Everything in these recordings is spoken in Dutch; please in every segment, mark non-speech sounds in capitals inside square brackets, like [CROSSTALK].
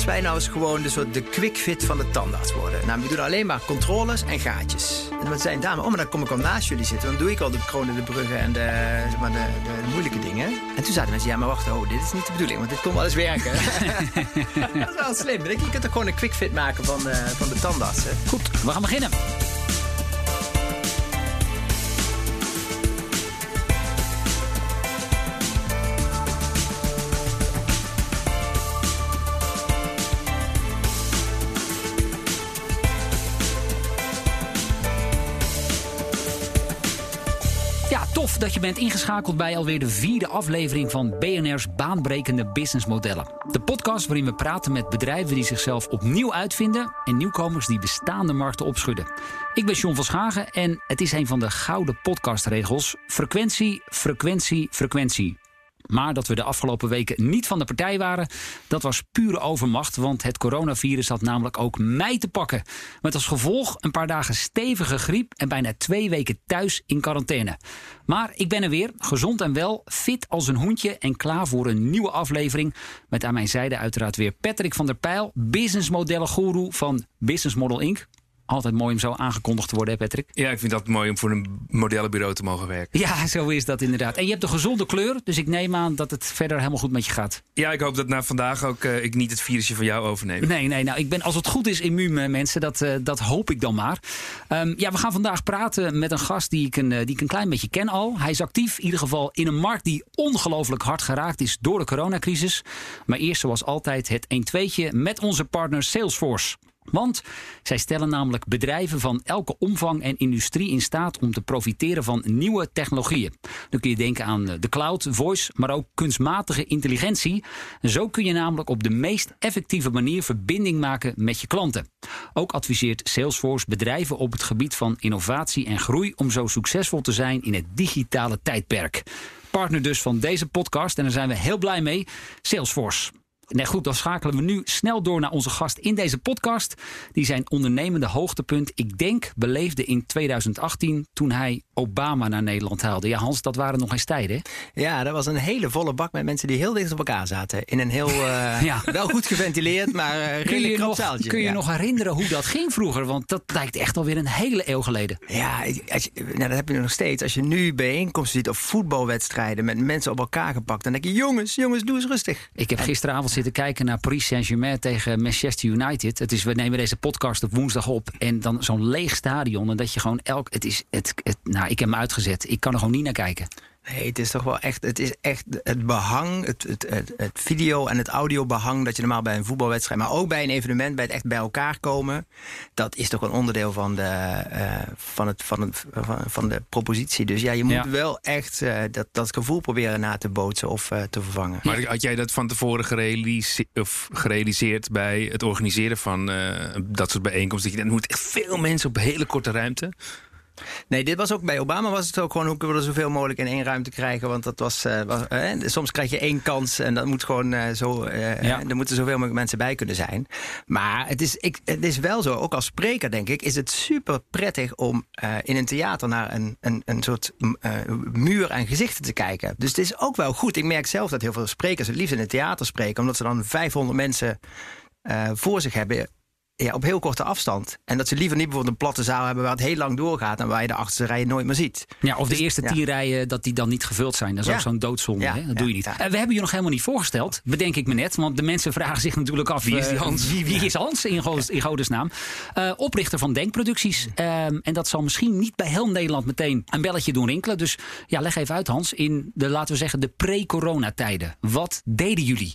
als wij nou eens gewoon de, soort de quick fit van de tandarts worden. Nou, we doen alleen maar controles en gaatjes. En dan zijn dame, oh, maar dan kom ik al naast jullie zitten. Dan doe ik al de kronen, de bruggen en de, zeg maar, de, de, de moeilijke dingen. En toen zaten mensen, ja, maar wacht, oh, dit is niet de bedoeling, want dit komt wel eens werken. [LAUGHS] dat is wel slim. Je kunt er gewoon een quick fit maken van, uh, van de tandartsen. Goed, we gaan beginnen. Dat je bent ingeschakeld bij alweer de vierde aflevering van BNR's Baanbrekende Businessmodellen. De podcast waarin we praten met bedrijven die zichzelf opnieuw uitvinden en nieuwkomers die bestaande markten opschudden. Ik ben John van Schagen en het is een van de gouden podcastregels: frequentie, frequentie, frequentie. Maar dat we de afgelopen weken niet van de partij waren, dat was pure overmacht. Want het coronavirus had namelijk ook mij te pakken. Met als gevolg een paar dagen stevige griep en bijna twee weken thuis in quarantaine. Maar ik ben er weer, gezond en wel, fit als een hoentje en klaar voor een nieuwe aflevering. Met aan mijn zijde uiteraard weer Patrick van der Pijl, businessmodellen guru van Business Model Inc altijd mooi om zo aangekondigd te worden, hè Patrick? Ja, ik vind dat mooi om voor een modellenbureau te mogen werken. Ja, [LAUGHS] zo is dat inderdaad. En je hebt een gezonde kleur, dus ik neem aan dat het verder helemaal goed met je gaat. Ja, ik hoop dat na vandaag ook uh, ik niet het virusje van jou overneem. Nee, nee, nou, ik ben als het goed is immuun, eh, mensen. Dat, uh, dat hoop ik dan maar. Um, ja, we gaan vandaag praten met een gast die ik een, die ik een klein beetje ken al. Hij is actief, in ieder geval in een markt die ongelooflijk hard geraakt is door de coronacrisis. Maar eerst zoals altijd het 1-2'tje met onze partner Salesforce. Want zij stellen namelijk bedrijven van elke omvang en industrie in staat om te profiteren van nieuwe technologieën. Dan kun je denken aan de cloud, voice, maar ook kunstmatige intelligentie. Zo kun je namelijk op de meest effectieve manier verbinding maken met je klanten. Ook adviseert Salesforce bedrijven op het gebied van innovatie en groei om zo succesvol te zijn in het digitale tijdperk. Partner dus van deze podcast en daar zijn we heel blij mee, Salesforce. Nee, goed, dan schakelen we nu snel door naar onze gast in deze podcast. Die zijn ondernemende hoogtepunt, ik denk, beleefde in 2018 toen hij Obama naar Nederland haalde. Ja, Hans, dat waren nog eens tijden. Ja, dat was een hele volle bak met mensen die heel dicht op elkaar zaten. In een heel, uh, [LAUGHS] ja. wel goed geventileerd, maar uh, redelijk krap zaaltje. Kun je ja. nog herinneren hoe dat ging vroeger? Want dat lijkt echt alweer een hele eeuw geleden. Ja, als je, nou, dat heb je nog steeds. Als je nu bijeenkomsten ziet of voetbalwedstrijden met mensen op elkaar gepakt, dan denk je, jongens, jongens, doe eens rustig. Ik heb gisteravond zitten kijken naar Paris Saint-Germain tegen Manchester United. Het is, we nemen deze podcast op woensdag op. En dan zo'n leeg stadion. En dat je gewoon elk. Het is. Het, het, nou, ik heb hem uitgezet. Ik kan er gewoon niet naar kijken. Nee, het is toch wel echt. Het is echt het behang, het, het, het, het video en het audiobehang dat je normaal bij een voetbalwedstrijd, maar ook bij een evenement, bij het echt bij elkaar komen. Dat is toch een onderdeel van de, uh, van, het, van, het, van, van, de propositie. Dus ja, je moet ja. wel echt uh, dat, dat gevoel proberen na te bootsen of uh, te vervangen. Maar had jij dat van tevoren gerealiseerd, of gerealiseerd bij het organiseren van dat soort bijeenkomsten? Dat je, er moet echt veel mensen op hele korte ruimte. Nee, dit was ook bij Obama was het ook gewoon hoe kunnen we er zoveel mogelijk in één ruimte krijgen. Want dat was, uh, was uh, soms krijg je één kans en dat moet gewoon uh, zo. Ja. Er moeten zoveel mogelijk mensen bij kunnen zijn. Maar het is, ik, het is wel zo, ook als spreker denk ik, is het super prettig om in een theater naar een, een, een soort muur aan gezichten te kijken. Dus het is ook wel goed. Ik merk zelf dat heel veel sprekers het liefst in het theater spreken, omdat ze dan 500 mensen voor zich hebben ja, op heel korte afstand. En dat ze liever niet bijvoorbeeld een platte zaal hebben waar het heel lang doorgaat en waar je de achterste rijen nooit meer ziet. Ja, of de dus, eerste tien rijen dat die dan niet gevuld zijn. Dat is ook zo'n doodzonde. hè? Dat doe je niet. Uh, we hebben je nog helemaal niet voorgesteld, bedenk ik me net. Want de mensen vragen zich natuurlijk af: wie is die eh, Hans? wie, wie, is Hans in, Godes, in Godesnaam? Uh, oprichter van Denkproducties. Ehm, en dat zal misschien niet bij heel Nederland meteen een belletje doen rinkelen. Dus ja, leg even uit, Hans. In de, laten we zeggen, de pre-coronatijden. Wat deden jullie?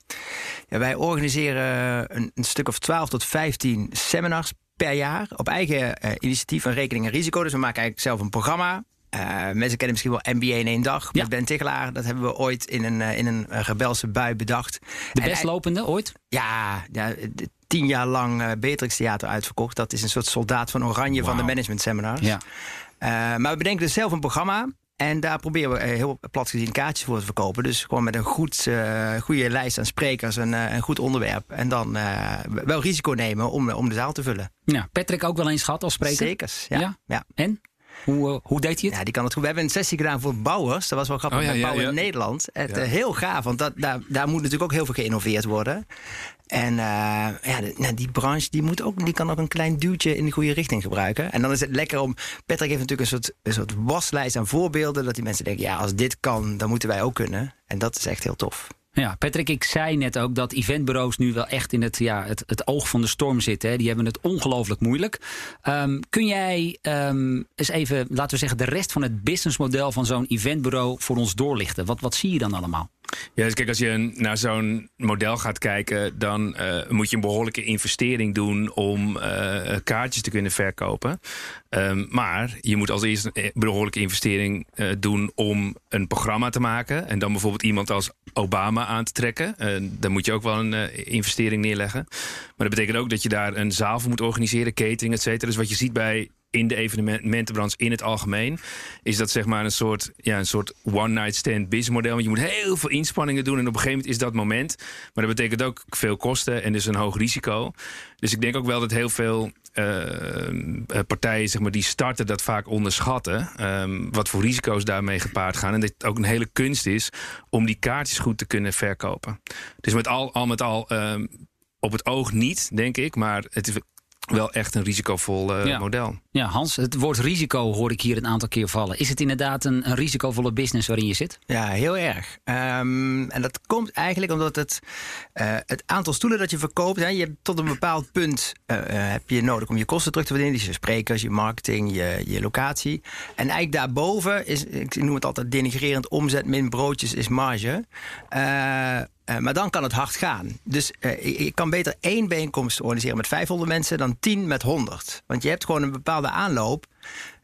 Ja, wij organiseren een, een stuk of 12 tot 15 seminars per jaar op eigen uh, initiatief en rekening en risico. Dus we maken eigenlijk zelf een programma. Uh, mensen kennen misschien wel NBA in één dag met Ben Tichelaar. Dat hebben we ooit in een, uh, in een rebelse bui bedacht. De bestlopende ooit? Ja, ja tien jaar lang uh, Beatrix Theater uitverkocht. Dat is een soort soldaat van oranje wow. van de management seminars. Ja. maar we bedenken dus zelf een programma. En daar proberen we heel plat gezien kaartjes voor te verkopen. Dus gewoon met een goed, uh, goede lijst aan sprekers en uh, een goed onderwerp. En dan uh, wel risico nemen om, om de zaal te vullen. Ja, Patrick ook wel eens gehad als spreker? Zekers, ja. ja. ja. En? Hoe, hoe deed hij het? Ja, die kan het goed. We hebben een sessie gedaan voor bouwers. Dat was wel grappig. Oh, ja, met ja, bouwen ja. in Nederland. Het, eh, heel gaaf, want dat, daar, daar moet natuurlijk ook heel veel geïnnoveerd worden. En eh, ja, nou, die branche die moet ook, die kan ook een klein duwtje in de goede richting gebruiken. En dan is het lekker om. Patrick heeft natuurlijk een soort, een soort waslijst aan voorbeelden. Dat die mensen denken: ja, als dit kan, dan moeten wij ook kunnen. En dat is echt heel tof. Ja, Patrick, ik zei net ook dat eventbureaus nu wel echt in het, ja, het, het oog van de storm zitten. Hè. Die hebben het ongelooflijk moeilijk. Ehm, kun jij ehm, eens even, laten we zeggen, de rest van het businessmodel van zo'n eventbureau voor ons doorlichten? Wat, wat zie je dan allemaal? Ja, dus kijk, als je naar zo'n model gaat kijken, dan eh, moet je een behoorlijke investering doen om eh, kaartjes te kunnen verkopen. Ehm, maar je moet als eerste een behoorlijke investering eh, doen om een programma te maken. En dan bijvoorbeeld iemand als Obama aan te trekken. Dan moet je ook wel een investering neerleggen. Maar dat betekent ook dat je daar een zaal voor moet organiseren, catering, et cetera. Dus wat je ziet bij in de evenementenbranche in het algemeen, is dat zeg maar een soort, ja, een soort one-night stand business model. Je moet heel veel inspanningen doen en op een gegeven moment is dat moment. Maar dat betekent ook veel kosten en dus een hoog risico. Dus ik denk ook wel dat heel veel eh, eh, partijen zeg maar, die starten dat vaak onderschatten. ehm, wat voor risico's daarmee gepaard gaan. En dat ook een hele kunst is om die kaartjes goed te kunnen verkopen. Dus met al, al met al ehm, op het oog niet, denk ik. Maar het is wel echt een risicovol eh, Ja. model. Ja, Hans, het woord risico hoor ik hier een aantal keer vallen. Is het inderdaad een, een risicovolle business waarin je zit? Ja, heel erg. Ehm, en dat komt eigenlijk omdat het, eh, het aantal stoelen dat je verkoopt, hè, je hebt tot een bepaald punt eh, eh, heb je nodig om je kosten terug te verdienen. Dus je sprekers, je marketing, je, je locatie. En eigenlijk daarboven is, ik noem het altijd denigrerend, omzet min broodjes is marge. Eh, maar dan kan het hard gaan. Dus eh, ik, kan beter één bijeenkomst organiseren met 500 mensen dan 10 met 100. Want je hebt gewoon een bepaalde aanloop.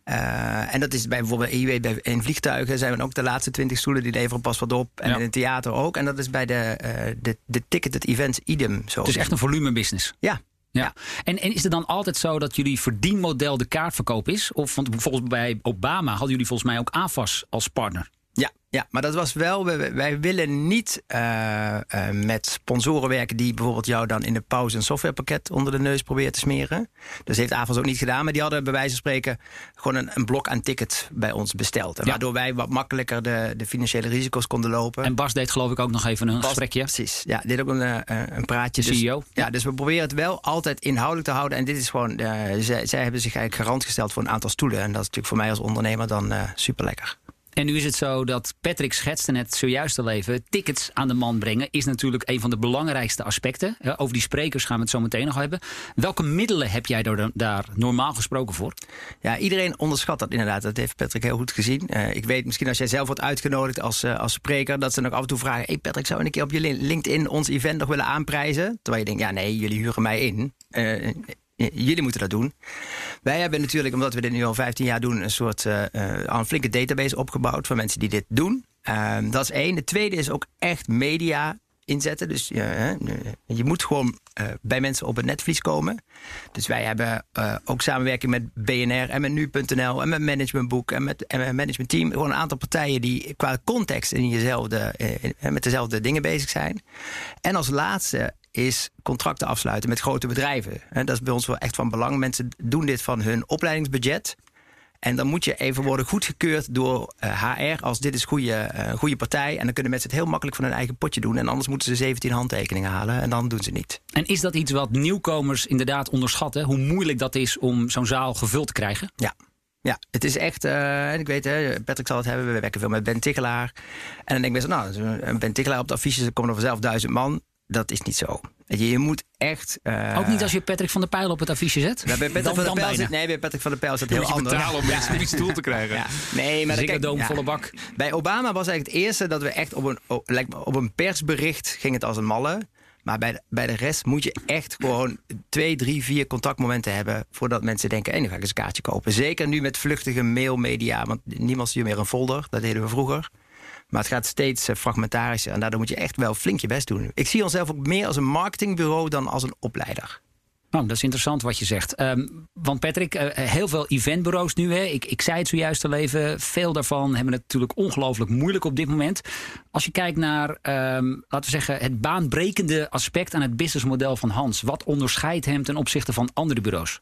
Eh, en dat is bij bijvoorbeeld je weet, bij, in vliegtuigen zijn we ook de laatste 20 stoelen die leveren pas wat op. En Ja. in het theater ook. En dat is bij de, de, de ticketed events idem zo. Het is echt een volumebusiness. Ja. Ja. En, en is het dan altijd zo dat jullie verdienmodel de kaartverkoop is? Of want bijvoorbeeld bij Obama hadden jullie volgens mij ook AFAS als partner. Ja, ja, maar dat was wel. Wij, wij willen niet eh, eh, met sponsoren werken die bijvoorbeeld jou dan in de pauze een softwarepakket onder de neus proberen te smeren. Dus heeft AVAS ook niet gedaan, maar die hadden bij wijze van spreken gewoon een, een blok aan tickets bij ons besteld. Ja. Waardoor wij wat makkelijker de, de financiële risico's konden lopen. En Bas deed geloof ik ook nog even een Bas- gesprekje. Precies, ja, dit ook een, eh, een praatje. Dus- CEO. Ja, dus we proberen het wel altijd inhoudelijk te houden. En dit is gewoon, zij, zij hebben zich eigenlijk garant gesteld voor een aantal stoelen. En dat is natuurlijk voor mij als ondernemer dan super lekker. En nu is het zo dat Patrick schetste net zojuist al even. Tickets aan de man brengen is natuurlijk een van de belangrijkste aspecten. Over die sprekers gaan we het zo meteen nog hebben. Welke middelen heb jij daar, daar normaal gesproken voor? Ja, iedereen onderschat dat inderdaad. Dat heeft Patrick heel goed gezien. Eh, ik weet misschien als jij zelf wordt uitgenodigd als, eh, als spreker, dat ze nog af en toe vragen: Hey Patrick, zou je een keer op je lin- LinkedIn ons event nog willen aanprijzen? Terwijl je denkt: Ja, nee, jullie huren mij in. Eh, Jullie moeten dat doen. Wij hebben natuurlijk, omdat we dit nu al 15 jaar doen, een soort al een flinke database opgebouwd van mensen die dit doen. Ehm, dat is één. De tweede is ook echt media inzetten. Dus hè, je moet gewoon eh, bij mensen op het netvlies komen. Dus wij hebben ook samenwerking met BNR en met nu.nl en met Managementboek en met, en met Management Team. Gewoon een aantal partijen die qua context in jezelfde, in- met dezelfde dingen bezig zijn. En als laatste is contracten afsluiten met grote bedrijven. Dat is bij ons wel echt van belang. Mensen doen dit van hun opleidingsbudget. En dan moet je even worden goedgekeurd door eh, HR als dit is goede, eh, goede partij. En dan kunnen mensen het heel makkelijk van hun eigen potje doen. En anders moeten ze 17 handtekeningen halen. En dan doen ze niet. En is dat iets wat nieuwkomers inderdaad onderschatten? Hoe moeilijk dat is om zo'n zaal gevuld te krijgen? Ja. Ja, het is echt, eh, ik weet, hè, Patrick zal het hebben, we werken veel met Ben Tichelaar. En dan denk ik best, nou, een Ben Tichelaar op de affiches, er komen er vanzelf duizend man. Dat is niet zo. Je, je moet echt... eh, Ook niet als je Patrick van der Pijl op het affiche zet? Ja, bij Patrick Dan- van der Pijl zit, nee, bij Patrick van der Pijl is dat Dan heel anders. betalen om mensen op die stoel te krijgen. Ja. Nee, maar dan Ziggo kijk- Dome, ja. volle bak. Bij Obama was eigenlijk het eerste dat we echt op een, op een persbericht ging het als een malle. Maar bij de, bij de rest moet je echt gewoon twee, drie, vier contactmomenten hebben... voordat mensen denken, hey, nu ga ik eens een kaartje kopen. Zeker nu met vluchtige mailmedia, want niemand stuurt meer een folder. Dat deden we vroeger. Maar het gaat steeds eh, fragmentarischer en daardoor moet je echt wel flink je best doen. Ik zie onszelf ook meer als een marketingbureau dan als een opleider. Nou, dat is interessant wat je zegt. Ehm, want Patrick, eh, heel veel eventbureaus nu. Hè. Ik, ik zei het zojuist al even. Veel daarvan hebben het natuurlijk ongelooflijk moeilijk op dit moment. Als je kijkt naar, ehm, laten we zeggen, het baanbrekende aspect aan het businessmodel van Hans. Wat onderscheidt hem ten opzichte van andere bureaus?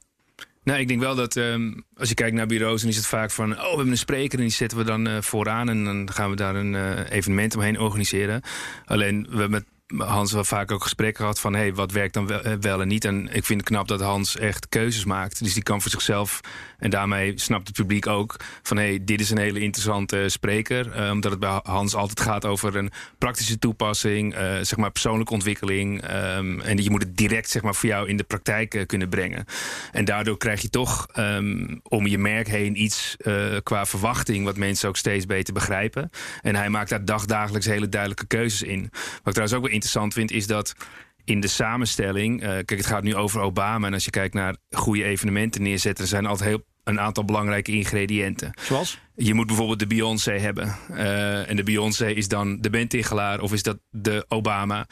Nou, ik denk wel dat ehm, als je kijkt naar bureaus, dan is het vaak van: oh, we hebben een spreker en die zetten we dan uh, vooraan en dan gaan we daar een evenement omheen organiseren. Alleen we hebben Hans wel vaak ook gesprekken gehad van hey, wat werkt dan wel, eh, wel, en niet. En ik vind het knap dat Hans echt keuzes maakt. Dus die kan voor zichzelf, en daarmee snapt het publiek ook van hey, dit is een hele interessante spreker. Uh, omdat het bij Hans altijd gaat over een praktische toepassing, uh, zeg maar persoonlijke ontwikkeling. Um, en je moet het direct zeg maar, voor jou in de praktijk kunnen brengen. En daardoor krijg je toch um, om je merk heen iets qua verwachting, wat mensen ook steeds beter begrijpen. En hij maakt daar dagdagelijks hele duidelijke keuzes in. Wat ik trouwens ook wel interessant vind, is dat in de samenstelling. Uh, kijk, het gaat nu over Obama. En als je kijkt naar goede evenementen neerzetten, er zijn altijd heel een aantal belangrijke ingrediënten. Zoals? Je moet bijvoorbeeld de Beyoncé hebben. Uh, en de Beyoncé is dan de bandtegelaar of is dat de Obama.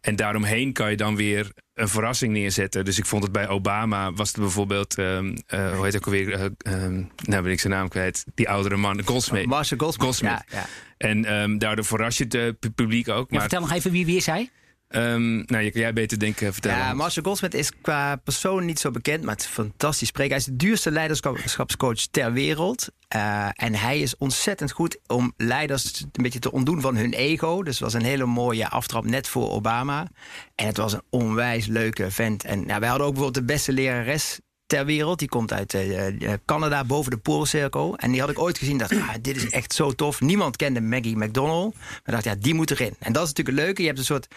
En daaromheen kan je dan weer een verrassing neerzetten. Dus ik vond het bij Obama was het bijvoorbeeld, um, uh, hoe heet ook alweer? Uh, um, nou ben ik zijn naam kwijt. Die oudere man, Goldsmith. Marshall Goldsmith. Goldsmith. Ja, ja. En um, daardoor verras je het publiek ook. Maar... vertel nog even wie, wie is hij? Um, nou, je kan jij beter denken, vertellen. Ja, Marshall Goldsmith is qua persoon niet zo bekend, maar het is fantastisch spreken. Hij is de duurste leiderschapscoach ter wereld. Uh, en hij is ontzettend goed om leiders een beetje te ontdoen van hun ego. Dus het was een hele mooie aftrap net voor Obama. En het was een onwijs leuke vent. En nou, wij hadden ook bijvoorbeeld de beste lerares ter wereld. Die komt uit uh, Canada, boven de Poolcirkel. En die had ik ooit gezien. dacht, ah, dit is echt zo tof. Niemand kende Maggie McDonald. Maar dacht, ja, die moet erin. En dat is natuurlijk het leuke. Je hebt een soort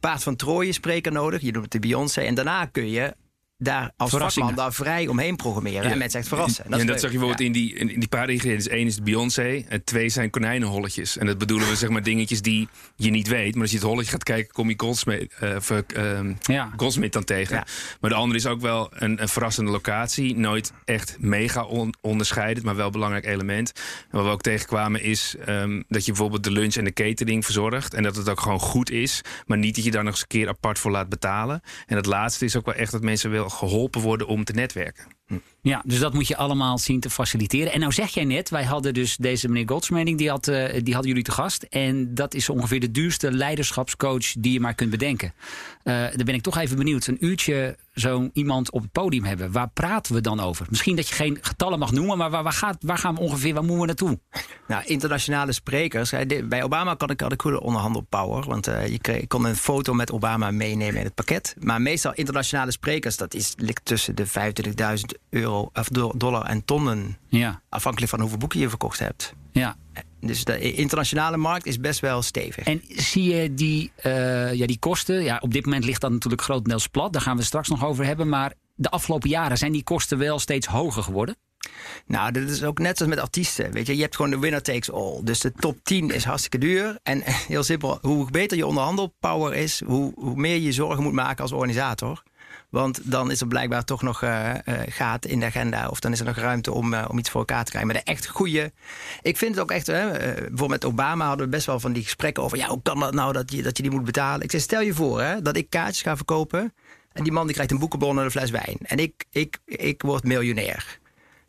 paard van Troje spreker nodig. Je doet de Beyoncé. En daarna kun je daar als vakman daar vrij omheen programmeren. En mensen echt verrassen. En dat, en dat zag je bijvoorbeeld in, die, in die paar ingrediënten. Eén is de Beyoncé en twee zijn konijnenholletjes. En dat bedoelen we zeg maar dingetjes die je niet weet. Maar als je het holletje gaat kijken, kom je Goldsmith, uh, uh, ja. Goldsmith dan tegen. Maar de andere is ook wel een, een verrassende locatie. Nooit echt mega on, onderscheidend, maar wel een belangrijk element. En wat we ook tegenkwamen is um, dat je bijvoorbeeld de lunch en de catering verzorgt. En dat het ook gewoon goed is. Maar niet dat je daar nog eens een keer apart voor laat betalen. En het laatste is ook wel echt dat mensen wel geholpen worden om te netwerken. Ja, dus dat moet je allemaal zien te faciliteren. En nou zeg jij net, wij hadden dus deze meneer Goldsmening, die, had, uh, die hadden jullie te gast. En dat is ongeveer de duurste leiderschapscoach die je maar kunt bedenken. Uh, daar ben ik toch even benieuwd. Een uurtje zo'n iemand op het podium hebben. Waar praten we dan over? Misschien dat je geen getallen mag noemen, maar waar, waar, gaat, waar gaan we ongeveer, waar moeten we naartoe? Nou, internationale sprekers. Bij Obama kan ik, had ik goede onderhandelpower. Want uh, je kon een foto met Obama meenemen in het pakket. Maar meestal internationale sprekers, dat is, ligt tussen de 25.000 euro of dollar en tonnen. Ja. Afhankelijk van hoeveel boeken je verkocht hebt. Ja. Dus de internationale markt is best wel stevig. En zie je die, uh, ja, die kosten? Ja, op dit moment ligt dat natuurlijk grotendeels plat. Daar gaan we straks nog over hebben. Maar de afgelopen jaren zijn die kosten wel steeds hoger geworden? Nou, dat is ook net als met artiesten. Weet je, je hebt gewoon de winner takes all. Dus de top 10 is hartstikke duur. En [LAUGHS] heel simpel, hoe beter je onderhandelpower is, hoe, hoe meer je zorgen moet maken als organisator. Want dan is er blijkbaar toch nog uh, gaat in de agenda. Of dan is er nog ruimte om, uh, om iets voor elkaar te krijgen. Maar de echt goede. Ik vind het ook echt. bijvoorbeeld met Obama hadden we best wel van die gesprekken over. Ja, hoe kan dat nou dat je, dat je die moet betalen? Ik zeg, stel je voor hè, dat ik kaartjes ga verkopen. En die man die krijgt een boekenbon en een fles wijn. En ik, ik, ik word miljonair.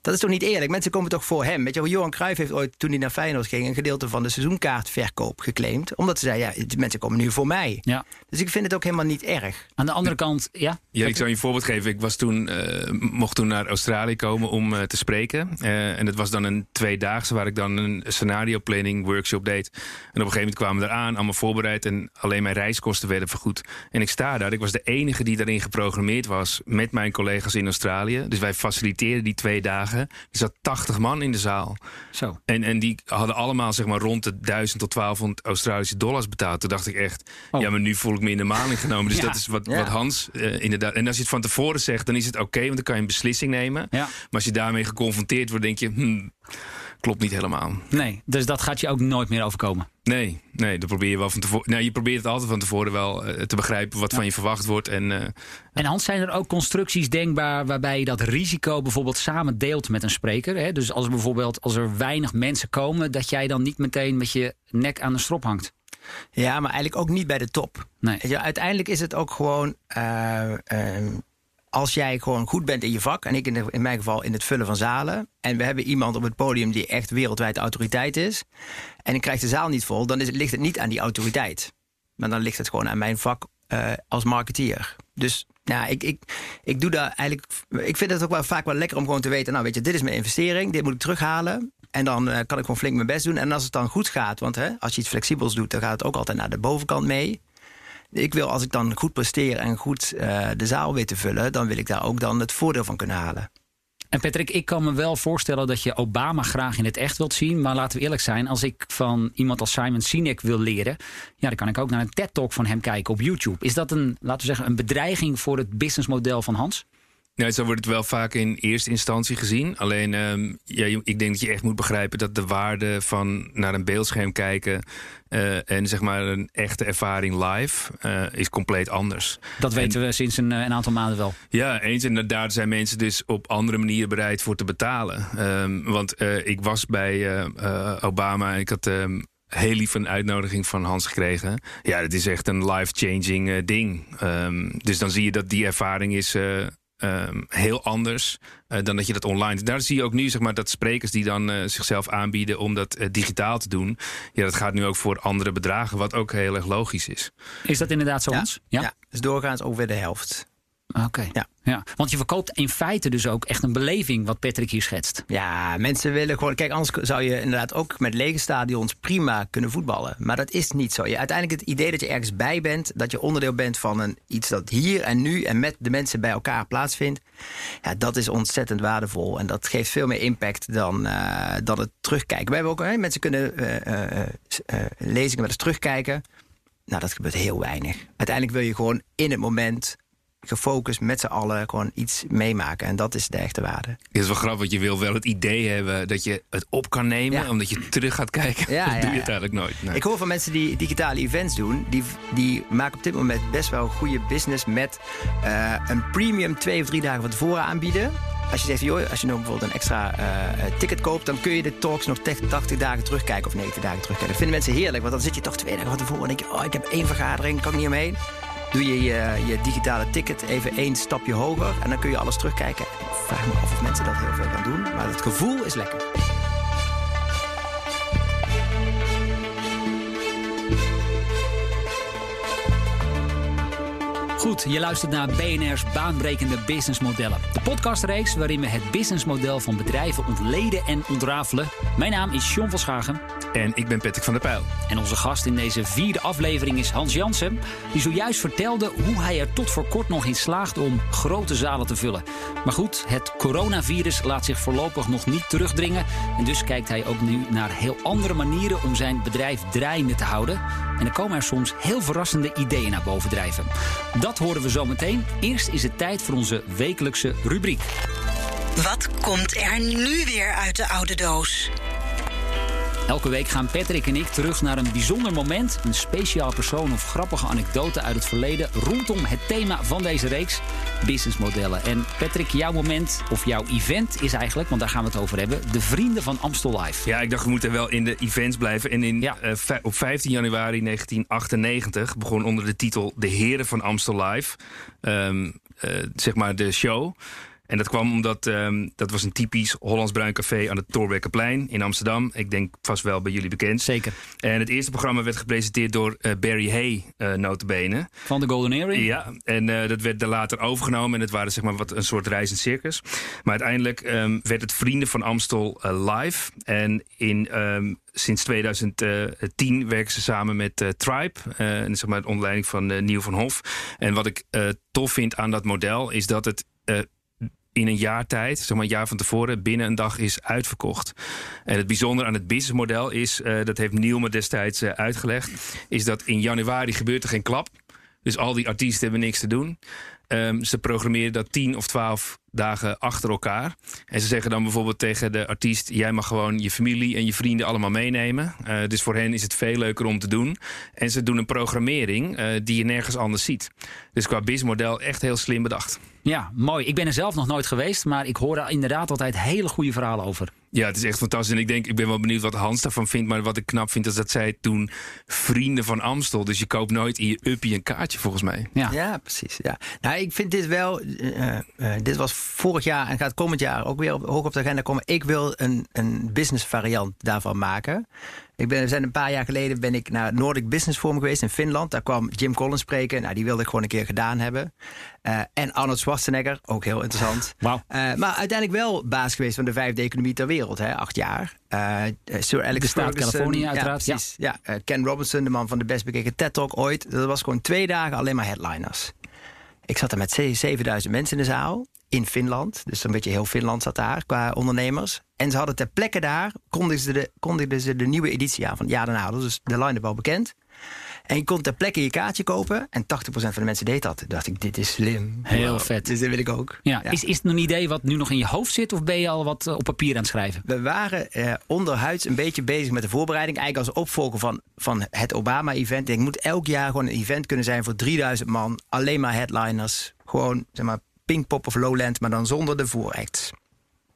Dat is toch niet eerlijk? Mensen komen toch voor hem? Weet je, Johan Cruijff heeft ooit, toen hij naar Feyenoord ging... een gedeelte van de seizoenkaartverkoop geclaimd. Omdat ze zei, ja, mensen komen nu voor mij. Ja. Dus ik vind het ook helemaal niet erg. Aan de andere kant, ja? Ja, ik zou je een voorbeeld geven. Ik was toen, uh, mocht toen naar Australië komen om uh, te spreken. Uh, en het was dan een tweedaagse waar ik dan een scenario planning workshop deed. En op een gegeven moment kwamen we eraan, allemaal voorbereid... en alleen mijn reiskosten werden vergoed. En ik sta daar. Ik was de enige die daarin geprogrammeerd was... met mijn collega's in Australië. Dus wij faciliteerden die twee dagen er zat 80 man in de zaal. Zo. En, en die hadden allemaal zeg maar rond de 1000 tot 1200 Australische dollars betaald. Toen dacht ik echt, oh. ja, maar nu voel ik me in de maling genomen. Dus [LAUGHS] dat is wat, wat Hans uh, inderdaad. En als je het van tevoren zegt, dan is het oké, want dan kan je een beslissing nemen. Ja. Maar als je daarmee geconfronteerd wordt, denk je, hmm, klopt niet helemaal. Nee, dus dat gaat je ook nooit meer overkomen. Nee, nee, dan probeer je wel van tevoren. Nou, je probeert het altijd van tevoren wel uh, te begrijpen wat van je verwacht wordt. En, uh, en Hans, zijn er ook constructies denkbaar waarbij je dat risico bijvoorbeeld samen deelt met een spreker? Hè? Dus als er bijvoorbeeld als er weinig mensen komen, dat jij dan niet meteen met je nek aan de strop hangt. Ja, maar eigenlijk ook niet bij de top. Nee. Ja, uiteindelijk is het ook gewoon. Uh, als jij gewoon goed bent in je vak, en ik in, in, mijn geval in het vullen van zalen, en we hebben iemand op het podium die echt wereldwijd autoriteit is, en ik krijg de zaal niet vol, dan ligt het niet aan die autoriteit. Maar dan ligt het gewoon aan mijn vak uh, als marketeer. Dus Nou, ik, ik, ik doe daar eigenlijk. Ik vind het ook wel vaak wel lekker om gewoon te weten. Nou, weet je, dit is mijn investering, dit moet ik terughalen. En dan uh, kan ik gewoon flink mijn best doen. En als het dan goed gaat, want hè, als je iets flexibels doet, dan gaat het ook altijd naar de bovenkant mee. Ik wil, als ik dan goed presteer en goed uh, de zaal weet te vullen, dan wil ik daar ook dan het voordeel van kunnen halen. En Patrick, ik kan me wel voorstellen dat je Obama graag in het echt wilt zien. Maar laten we eerlijk zijn, als ik van iemand als Simon Sinek wil leren... ja, dan kan ik ook naar een TED-talk van hem kijken op YouTube. Is dat een, laten we zeggen, een bedreiging voor het businessmodel van Hans? Nou, zo wordt het wel vaak in eerste instantie gezien. Alleen, uh, ja, ik denk dat je echt moet begrijpen dat de waarde van naar een beeldscherm kijken uh, en zeg maar een echte ervaring live uh, is compleet anders. Dat weten we sinds een, een, aantal maanden wel. Ja, eens. En daar zijn mensen dus op andere manieren bereid voor te betalen. Um, want uh, ik was bij Obama en ik had. Um, heel lief een uitnodiging van Hans gekregen. Ja, het is echt een life-changing ding. Dus dan zie je dat die ervaring is um, heel anders uh, dan dat je dat online. Daar zie je ook nu zeg maar, dat sprekers die dan uh, zichzelf aanbieden om dat uh, digitaal te doen. Ja, dat gaat nu ook voor andere bedragen, wat ook heel erg logisch is. Is dat inderdaad zo? Ja, ja? ja dus doorgaans ongeveer de helft. Oké. Okay. Ja. ja. Want je verkoopt in feite dus ook echt een beleving, wat Patrick hier schetst. Ja, mensen willen gewoon. Kijk, anders zou je inderdaad ook met lege stadions prima kunnen voetballen. Maar dat is niet zo. Je, uiteindelijk het idee dat je ergens bij bent, dat je onderdeel bent van een, iets dat hier en nu en met de mensen bij elkaar plaatsvindt. Ja, dat is ontzettend waardevol. En dat geeft veel meer impact dan, uh, dan het terugkijken. We hebben ook, hè, mensen kunnen uh, uh, lezingen met eens terugkijken. Nou, dat gebeurt heel weinig. Uiteindelijk wil je gewoon in het moment gefocust met z'n allen gewoon iets meemaken. En dat is de echte waarde. Het is wel grappig, want je wil wel het idee hebben dat je het op kan nemen, ja. omdat je terug gaat kijken. Ja, [LAUGHS] dat ja, doe je het eigenlijk nooit. Nee. Ik hoor van mensen die digitale events doen, die, die maken op dit moment best wel goede business met uh, een premium twee of drie dagen van tevoren aanbieden. Als je zegt, joh, als je nog bijvoorbeeld een extra uh, ticket koopt, dan kun je de talks nog 80 dagen terugkijken of 90 dagen terugkijken. Dat vinden mensen heerlijk, want dan zit je toch twee dagen van tevoren en denk je, oh, ik heb één vergadering, kan ik niet omheen doe je, je je digitale ticket even één stapje hoger en dan kun je alles terugkijken. Ik vraag me af of mensen dat heel veel gaan doen, maar het gevoel is lekker. Goed, je luistert naar BNR's baanbrekende businessmodellen. De podcastreeks waarin we het businessmodel van bedrijven ontleden en ontrafelen. Mijn naam is John van Schagen. En ik ben Patrick van der Pijl. En onze gast in deze vierde aflevering is Hans Jansen. Die zojuist vertelde hoe hij er tot voor kort nog in slaagt om grote zalen te vullen. Maar goed, het coronavirus laat zich voorlopig nog niet terugdringen. En dus kijkt hij ook nu naar heel andere manieren om zijn bedrijf draaiende te houden. En er komen er soms heel verrassende ideeën naar boven drijven. Dat horen we zo meteen. Eerst is het tijd voor onze wekelijkse rubriek. Wat komt er nu weer uit de oude doos? Elke week gaan Patrick en ik terug naar een bijzonder moment, een speciaal persoon of grappige anekdote uit het verleden rondom het thema van deze reeks, businessmodellen. En Patrick, jouw moment of jouw event is eigenlijk, want daar gaan we het over hebben, de Vrienden van Amstel Live. Ja, ik dacht we moeten wel in de events blijven. En in, ja. uh, op 15 januari 1998 begon onder de titel De Heren van Amstel Live, um, uh, zeg maar de show. En dat kwam omdat um, dat was een typisch Hollands Bruin Café aan het Torbekkenplein in Amsterdam. Ik denk vast wel bij jullie bekend. Zeker. En het eerste programma werd gepresenteerd door uh, Barry Hay, uh, notabene. Van de Golden Earring? Ja, en uh, dat werd er later overgenomen. En het waren zeg maar wat een soort reizend circus. Maar uiteindelijk um, werd het Vrienden van Amstel live. En in... Um, sinds 2010 werken ze samen met uh, Tribe, uh, zeg maar onder leiding van uh, Nieuw van Hof. En wat ik tof vind aan dat model is dat het in een jaar tijd, zeg maar een jaar van tevoren, binnen een dag is uitverkocht. En het bijzondere aan het businessmodel is, uh, dat heeft Neil me destijds uh, uitgelegd, is dat in januari gebeurt er geen klap. Dus al die artiesten hebben niks te doen. Um, ze programmeren dat 10 of 12 dagen achter elkaar. En ze zeggen dan bijvoorbeeld tegen de artiest: Jij mag gewoon je familie en je vrienden allemaal meenemen. Uh, dus voor hen is het veel leuker om te doen. En ze doen een programmering die je nergens anders ziet. Dus qua businessmodel echt heel slim bedacht. Ja, mooi. Ik ben er zelf nog nooit geweest, maar ik hoor er inderdaad altijd hele goede verhalen over. Ja, het is echt fantastisch. En ik denk, ik ben wel benieuwd wat Hans daarvan vindt. Maar wat ik knap vind, is dat zij toen vrienden van Amstel. Dus je koopt nooit in je uppie een kaartje, volgens mij. Ja, ja precies. Ja. Nou, ik vind dit wel. Uh, uh, dit was vorig jaar en gaat komend jaar ook weer op, hoog op de agenda komen. Ik wil een, een business variant daarvan maken. Ik ben, zijn een paar jaar geleden ben ik naar Nordic Business Forum geweest in Finland. Daar kwam Jim Collins spreken. Nou, die wilde ik gewoon een keer gedaan hebben. Uh, en Arnold Schwarzenegger, ook heel interessant. [LAUGHS] Wow. maar uiteindelijk wel baas geweest van de vijfde economie ter wereld, hè, acht jaar. Sir Alex de staat Californië uiteraard. Ja, precies. Ja. Ken Robinson, de man van de best bekeken TED Talk ooit. Dat was gewoon twee dagen alleen maar headliners. Ik zat er met 7000 mensen in de zaal in Finland. Dus een beetje heel Finland zat daar qua ondernemers. En ze hadden ter plekke daar, kondigden ze de, kondigden ze de nieuwe editie aan van Ja daarna. Dus de line-up al bekend. En je kon ter plekke je kaartje kopen. En 80% van de mensen deed dat. Toen dacht ik, dit is slim. Heel vet. Dus dit wil ik ook. Ja. Is, is het een idee wat nu nog in je hoofd zit? Of ben je al wat eh, op papier aan het schrijven? We waren eh, onderhuids een beetje bezig met de voorbereiding. Eigenlijk als opvolger van, van het Obama-event. Ik moet elk jaar gewoon een event kunnen zijn voor 3000 man. Alleen maar headliners. Gewoon, zeg maar, Pinkpop of Lowland, maar dan zonder de vooracts.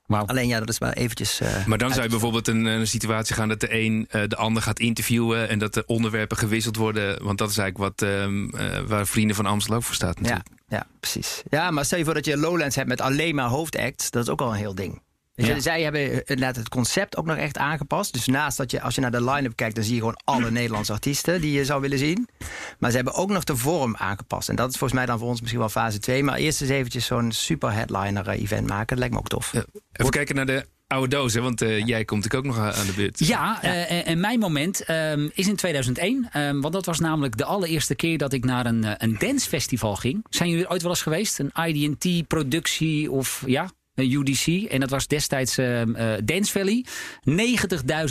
Wow. Alleen ja, dat is wel eventjes. Uh, maar dan zou je bijvoorbeeld een, een, situatie gaan dat de een uh, de ander gaat interviewen en dat de onderwerpen gewisseld worden. Want dat is eigenlijk wat um, uh, waar Vrienden van Amstel ook voor staat. Natuurlijk. Ja, ja, precies. Ja, maar stel je voor dat je Lowlands hebt met alleen maar hoofdacts, dat is ook al een heel ding. Ja. Zij hebben inderdaad het concept ook nog echt aangepast. Dus naast dat je, als je naar de line-up kijkt, dan zie je gewoon alle [CLEARS THROAT] Nederlandse artiesten die je zou willen zien. Maar ze hebben ook nog de vorm aangepast. En dat is volgens mij dan voor ons misschien wel fase 2. Maar eerst eens eventjes zo'n super headliner eh, event maken. Dat lijkt me ook tof. Ja. Even kijken naar de oude doos, hè? want uh, jij komt ook nog aan de beurt. Ja, ja. Uh, en mijn moment um, is in 2001. Um, ehm, want dat was namelijk de allereerste keer dat ik naar een, een dancefestival ging. Zijn jullie ooit wel eens geweest? Een IDT-productie of ja? UDC. En dat was destijds uh, Dance Valley.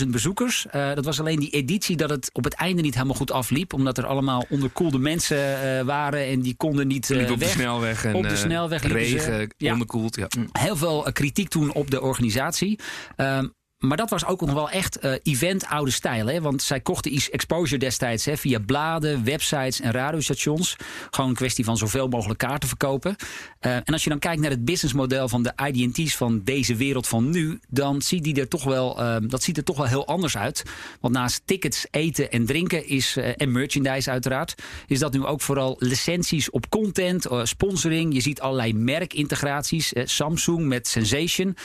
90.000 bezoekers. Uh, dat was alleen die editie dat het op het einde niet helemaal goed afliep. Omdat er allemaal onderkoelde mensen uh, waren. En die konden niet op weg. de snelweg. En, op de snelweg. Regen, ja. onderkoeld. Ja. Heel veel kritiek toen op de organisatie. Maar dat was ook nog wel echt uh, event oude stijl. Hè? Want zij kochten iets exposure destijds hè, via bladen, websites en radiostations. Gewoon een kwestie van zoveel mogelijk kaarten verkopen. Uh, en als je dan kijkt naar het businessmodel van de IDT's van deze wereld van nu, dan ziet die er toch wel, uh, dat ziet er toch wel heel anders uit. Want naast tickets, eten en drinken is, en merchandise uiteraard, is dat nu ook vooral licenties op content, sponsoring. Je ziet allerlei merkintegraties. Samsung met Sensation,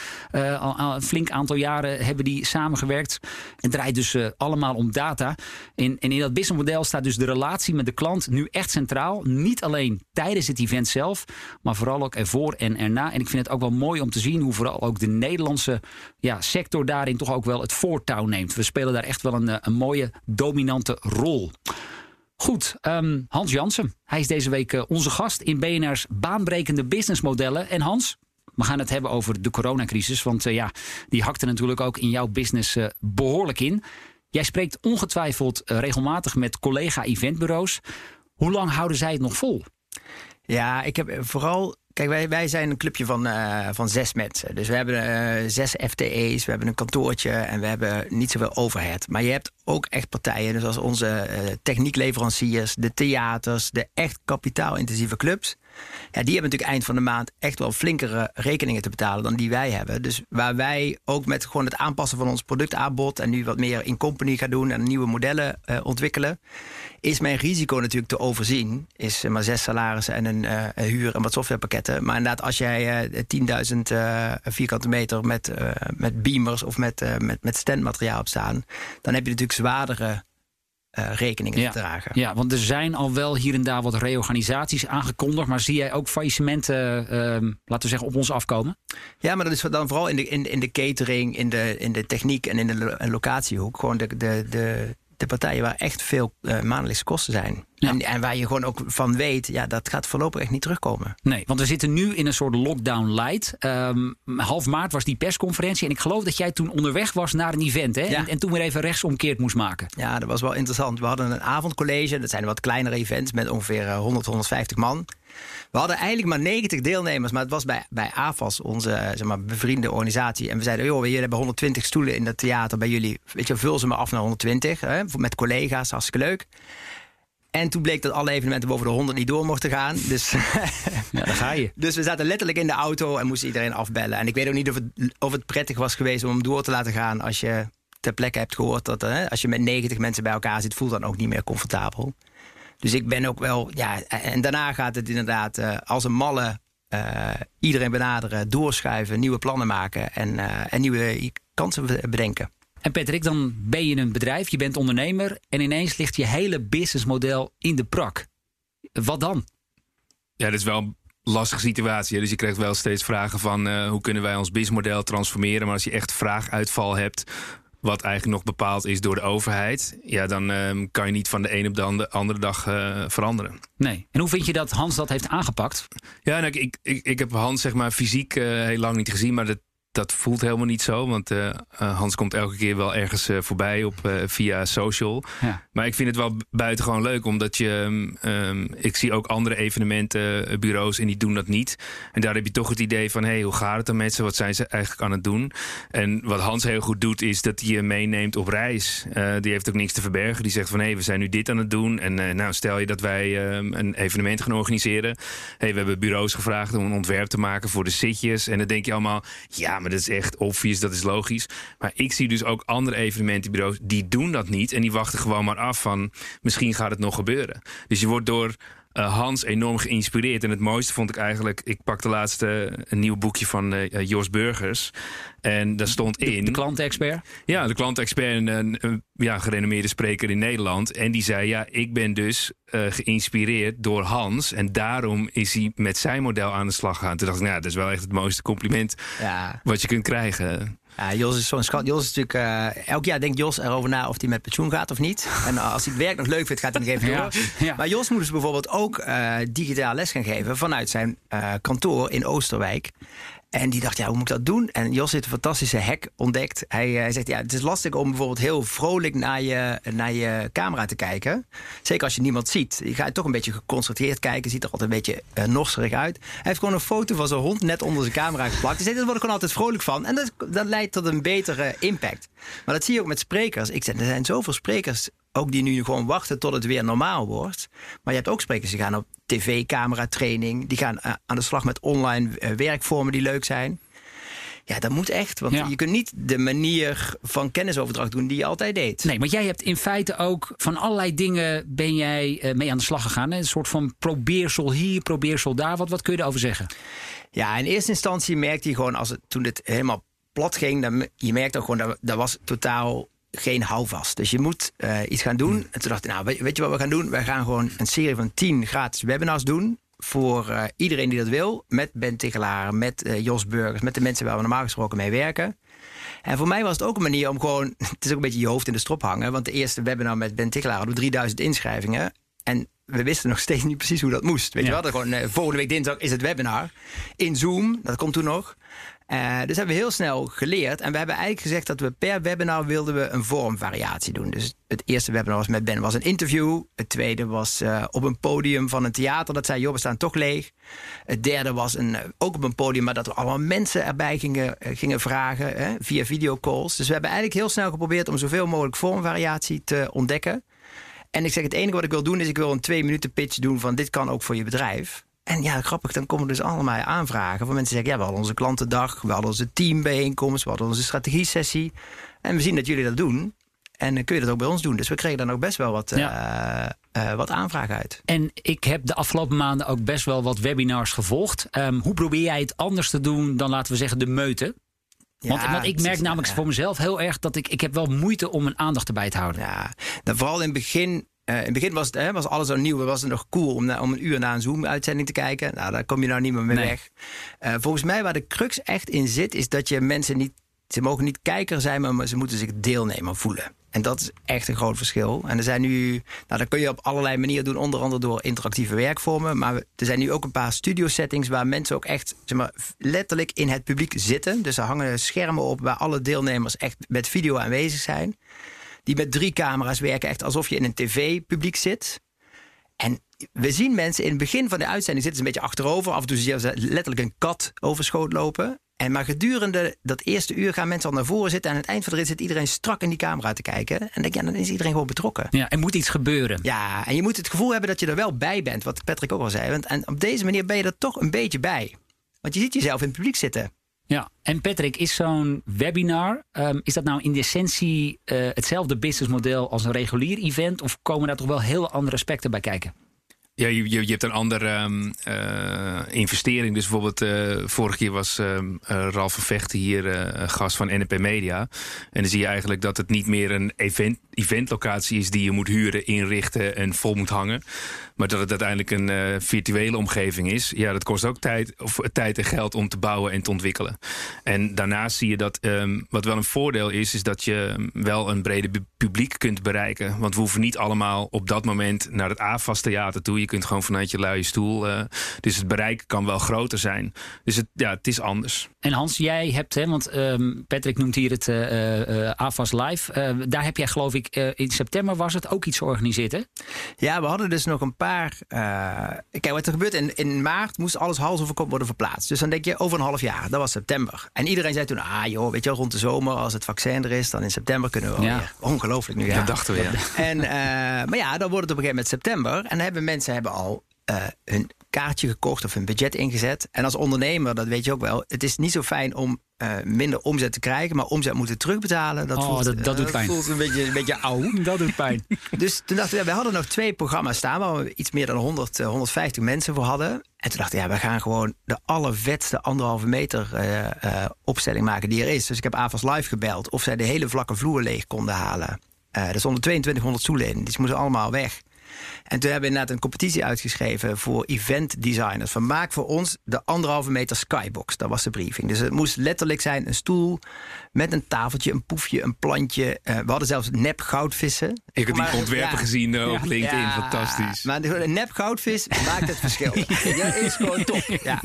al een flink aantal jaren hebben die samengewerkt. En draait dus uh, allemaal om data. En, en in dat businessmodel staat dus de relatie met de klant nu echt centraal. Niet alleen tijdens het event zelf, maar vooral ook ervoor en erna. En ik vind het ook wel mooi om te zien hoe vooral ook de Nederlandse ja, sector daarin toch ook wel het voortouw neemt. We spelen daar echt wel een, eh, een mooie dominante rol. Goed, um, Hans Jansen. Hij is deze week uh, onze gast in BNR's baanbrekende businessmodellen. En Hans, we gaan het hebben over de coronacrisis. Want uh, ja, die hakte natuurlijk ook in jouw business uh, behoorlijk in. Jij spreekt ongetwijfeld uh, regelmatig met collega-eventbureaus. Hoe lang houden zij het nog vol? Ja, ik heb vooral Kijk, wij, wij zijn een clubje van, van zes mensen. Dus we hebben zes FTE's, we hebben een kantoortje en we hebben niet zoveel overhead. Maar je hebt ook echt partijen, dus als onze techniekleveranciers, de theaters, de echt kapitaalintensieve clubs. Ja, die hebben natuurlijk eind van de maand echt wel flinkere rekeningen te betalen dan die wij hebben. Dus waar wij ook met gewoon het aanpassen van ons productaanbod en nu wat meer in company gaan doen en nieuwe modellen ontwikkelen, is mijn risico natuurlijk te overzien. Is maar zes salarissen en een huur en wat softwarepakket maar inderdaad, als jij uh, 10.000 uh, vierkante meter met, met beamers of met, met, met standmateriaal op staan, dan heb je natuurlijk zwaardere rekeningen ja, te dragen. Ja, want er zijn al wel hier en daar wat reorganisaties aangekondigd. Maar zie jij ook faillissementen, ehm, laten we zeggen, op ons afkomen? Ja, maar dat is dan vooral in de, in, in de catering, in de, in de techniek en in de locatiehoek. Gewoon de, de, de, de partijen waar echt veel uh, maandelijkse kosten zijn. Ja. En, en, waar je gewoon ook van weet, ja, dat gaat voorlopig echt niet terugkomen. Nee, want we zitten nu in een soort lockdown light. Um, half maart was die persconferentie. En ik geloof dat jij toen onderweg was naar een event. Hè? Ja. En, en, toen weer even rechtsomkeerd moest maken. Ja, dat was wel interessant. We hadden een avondcollege. Dat zijn wat kleinere events met ongeveer 100, 150 man. We hadden eigenlijk maar 90 deelnemers, maar het was bij, bij AFAS, onze zeg maar, bevriende organisatie. En we zeiden, joh, jullie hebben 120 stoelen in het theater bij jullie. Weet je, vul ze maar af naar 120. Hè, met collega's, hartstikke leuk. En toen bleek dat alle evenementen boven de 100 niet door mochten gaan. Dus, [LAUGHS] ja, daar ga je. [LAUGHS] Dus we zaten letterlijk in de auto en moesten iedereen afbellen. En ik weet ook niet of het, of het prettig was geweest om hem door te laten gaan als je ter plekke hebt gehoord dat hè, als je met 90 mensen bij elkaar zit, voelt dan ook niet meer comfortabel. Dus ik ben ook wel, ja, en daarna gaat het inderdaad uh, als een malle uh, iedereen benaderen, doorschuiven, nieuwe plannen maken en, uh, en nieuwe kansen bedenken. En Patrick, dan ben je een bedrijf, je bent ondernemer en ineens ligt je hele businessmodel in de prak. Wat dan? Ja, dat is wel een lastige situatie. Dus je krijgt wel steeds vragen van uh, hoe kunnen wij ons businessmodel transformeren. Maar als je echt vraaguitval hebt, wat eigenlijk nog bepaald is door de overheid, ja, dan uh, kan je niet van de een op de andere dag uh, veranderen. Nee. En hoe vind je dat Hans dat heeft aangepakt? Ja, nou, ik, ik, ik heb Hans zeg maar fysiek uh, heel lang niet gezien, maar dat, dat voelt helemaal niet zo. Want uh, Hans komt elke keer wel ergens uh, voorbij op, uh, via social. Ja. Maar ik vind het wel buitengewoon leuk. Omdat je. Um, ik zie ook andere evenementenbureaus en die doen dat niet. En daar heb je toch het idee van: hey, hoe gaat het dan met ze? Wat zijn ze eigenlijk aan het doen? En wat Hans heel goed doet, is dat hij je meeneemt op reis. die heeft ook niks te verbergen. Die zegt van: hé, hey, we zijn nu dit aan het doen. En nou, stel je dat wij um, een evenement gaan organiseren. hey, we hebben bureaus gevraagd om een ontwerp te maken voor de sitjes. En dan denk je allemaal: ja, maar dat is echt obvious, dat is logisch. Maar ik zie dus ook andere evenementenbureaus die doen dat niet. En die wachten gewoon maar af van misschien gaat het nog gebeuren. Dus je wordt door uh, Hans enorm geïnspireerd. En het mooiste vond ik eigenlijk... Ik pakte laatste een nieuw boekje van uh, Jos Burgers. En daar stond in... De, de klantexpert? Ja, de klantexpert. Een, een, een ja, gerenommeerde spreker in Nederland. En die zei, ja, ik ben dus geïnspireerd door Hans. En daarom is hij met zijn model aan de slag gegaan. Toen dacht ik, nou, dat is wel echt het mooiste compliment ja. wat je kunt krijgen. Ja, Jos is zo'n schat. Jos is natuurlijk. Uh, elk jaar denkt Jos erover na of hij met pensioen gaat of niet. [LAUGHS] En als hij het werk nog leuk vindt, gaat hij nog even door. Ja, ja. Maar Jos moet dus bijvoorbeeld ook uh, digitaal les gaan geven vanuit zijn uh, kantoor in Oosterwijk. En die dacht, ja, hoe moet ik dat doen? En Jos heeft een fantastische hack ontdekt. Hij, hij, zegt, ja, het is lastig om bijvoorbeeld heel vrolijk naar je, naar je camera te kijken. Zeker als je niemand ziet. Je gaat toch een beetje geconcentreerd kijken. Ziet er altijd een beetje uh, uit. Hij heeft gewoon een foto van zijn hond net onder zijn camera geplakt. Zegt, daar word ik gewoon altijd vrolijk van. En dat, dat leidt tot een betere impact. Maar dat zie je ook met sprekers. Ik zeg, er zijn zoveel sprekers ook die nu gewoon wachten tot het weer normaal wordt. Maar je hebt ook sprekers die gaan op tv-camera training. Die gaan aan de slag met online werkvormen die leuk zijn. Ja, dat moet echt. Want ja. je kunt niet de manier van kennisoverdracht doen die je altijd deed. Nee, maar jij hebt in feite ook van allerlei dingen ben jij uh, mee aan de slag gegaan. Hè? Een soort van probeersel hier, probeersel daar. Wat, wat kun je erover zeggen? Ja, in eerste instantie merkte je gewoon als het toen dit helemaal plat ging, dan je merkte ook gewoon dat dat was totaal geen houvast. Dus je moet uh, iets gaan doen. En toen dacht ik, nou, weet, weet, je wat we gaan doen? Wij gaan gewoon een serie van tien gratis webinars doen. Voor uh, iedereen die dat wil. Met Ben Tigelaar, met uh, Jos Burgers, met de mensen waar we normaal gesproken mee werken. En voor mij was het ook een manier om gewoon. [LAUGHS] Het is ook een beetje je hoofd in de strop hangen. Want de eerste webinar met Ben Tigelaar hadden we 3000 inschrijvingen. En we wisten nog steeds niet precies hoe dat moest. Weet ja. je wel? Gewoon, volgende week dinsdag is het webinar. In Zoom, dat komt toen nog. Uh, dus hebben we heel snel geleerd. En we hebben eigenlijk gezegd dat we per webinar wilden we een vormvariatie doen. Dus het eerste webinar was met Ben was een interview. Het tweede was uh, op een podium van een theater. Dat zei, joh, we staan toch leeg. Het derde was een, ook op een podium, maar dat we allemaal mensen erbij gingen, gingen vragen hè, via videocalls. Dus we hebben eigenlijk heel snel geprobeerd om zoveel mogelijk vormvariatie te ontdekken. En ik zeg, het enige wat ik wil doen is, ik wil een twee minuten pitch doen van dit kan ook voor je bedrijf. En ja, grappig, dan komen dus allemaal aanvragen van mensen die zeggen... ja, we hadden onze klantendag, we hadden onze teambijeenkomst... we hadden onze strategie-sessie. En we zien dat jullie dat doen. En kun je dat ook bij ons doen. Dus we kregen dan ook best wel wat, ja. uh, uh, wat aanvragen uit. En ik heb de afgelopen maanden ook best wel wat webinars gevolgd. Um, hoe probeer jij het anders te doen dan, laten we zeggen, de meute? Ja, want, want, ik merk namelijk ja. voor mezelf heel erg dat ik, ik heb wel moeite om mijn aandacht erbij te houden. Ja, dan vooral in het begin uh, in het begin was, het, hè, was alles zo nieuw. Was het nog cool om, na, om een uur naar een Zoom-uitzending te kijken. Nou, daar kom je nou niet meer mee nee. weg. Uh, volgens mij waar de crux echt in zit, is dat je mensen niet... Ze mogen niet kijker zijn, maar ze moeten zich deelnemer voelen. En dat is echt een groot verschil. En er zijn nu, nou, dat kun je op allerlei manieren doen, onder andere door interactieve werkvormen. Maar er zijn nu ook een paar studio settings waar mensen ook echt zeg maar, letterlijk in het publiek zitten. Dus er hangen schermen op waar alle deelnemers echt met video aanwezig zijn die met drie camera's werken, echt alsof je in een tv-publiek zit. En we zien mensen in het begin van de uitzending zitten ze een beetje achterover. Af en toe zie letterlijk een kat over schoot lopen. En maar gedurende dat eerste uur gaan mensen al naar voren zitten. En aan het eind van de rit zit iedereen strak in die camera te kijken. En denk ja, dan is iedereen gewoon betrokken. Ja, er moet iets gebeuren. Ja, en je moet het gevoel hebben dat je er wel bij bent. Wat Patrick ook al zei. Want, en op deze manier ben je er toch een beetje bij. Want je ziet jezelf in het publiek zitten. Ja, en Patrick, is zo'n webinar, um, is dat nou in de essentie uh, hetzelfde businessmodel als een regulier event? Of komen daar toch wel heel andere aspecten bij kijken? Ja, je, je, hebt een andere um, uh, investering. Dus bijvoorbeeld, uh, vorige keer was um, uh, Ralf van Vechten hier gast van NP Media. En dan zie je eigenlijk dat het niet meer een event, eventlocatie is die je moet huren, inrichten en vol moet hangen. Maar dat het uiteindelijk een virtuele omgeving is. Ja, dat kost ook tijd, of, tijd en geld om te bouwen en te ontwikkelen. En daarnaast zie je dat, um, wat wel een voordeel is, is dat je wel een brede publiek kunt bereiken. Want we hoeven niet allemaal op dat moment naar het AFAS theater toe je kunt gewoon vanuit je luie stoel. Uh, dus het bereik kan wel groter zijn. Dus het, ja, het is anders. En Hans, jij hebt, hè, want um, Patrick noemt hier het uh, uh, AFAS Live. daar heb jij geloof ik, in september was het ook iets georganiseerd hè? Ja, we hadden dus nog een paar... kijk, wat er gebeurt in, in maart moest alles hals over kop worden verplaatst. Dus dan denk je over een half jaar, dat was september. En iedereen zei toen, ah joh, weet je wel, rond de zomer als het vaccin er is, dan in september kunnen we ja. weer. Ongelooflijk nu. Ja. Dat dachten we, ja. En, maar ja, dan wordt het op een gegeven moment september. En dan hebben mensen hebben al uh, hun kaartje gekocht of hun budget ingezet. En als ondernemer, dat weet je ook wel, het is niet zo fijn om uh, minder omzet te krijgen, maar omzet moeten terugbetalen. Dat, oh, voelt, dat, dat doet pijn. voelt een beetje, een beetje oud. [LAUGHS] dat doet pijn. [LAUGHS] dus toen dachten we, ja, we hadden nog twee programma's staan waar we iets meer dan 100, uh, 150 mensen voor hadden. En toen dachten we, ja, we gaan gewoon de allervetste anderhalve meter uh, opstelling maken die er is. Dus ik heb AVAS Live gebeld of zij de hele vlakke vloer leeg konden halen. er stonden 2200 stoelen in, die moesten allemaal weg. En toen hebben we inderdaad een competitie uitgeschreven voor event designers. Van maak voor ons de anderhalve meter skybox. Dat was de briefing. Dus het moest letterlijk zijn een stoel met een tafeltje, een poefje, een plantje. Uh, we hadden zelfs nep goudvissen. Ik heb die ontwerpen ja. gezien uh, op LinkedIn. Ja, Fantastisch. Maar een nep goudvis maakt het verschil. [LAUGHS] dat is gewoon top. Ja.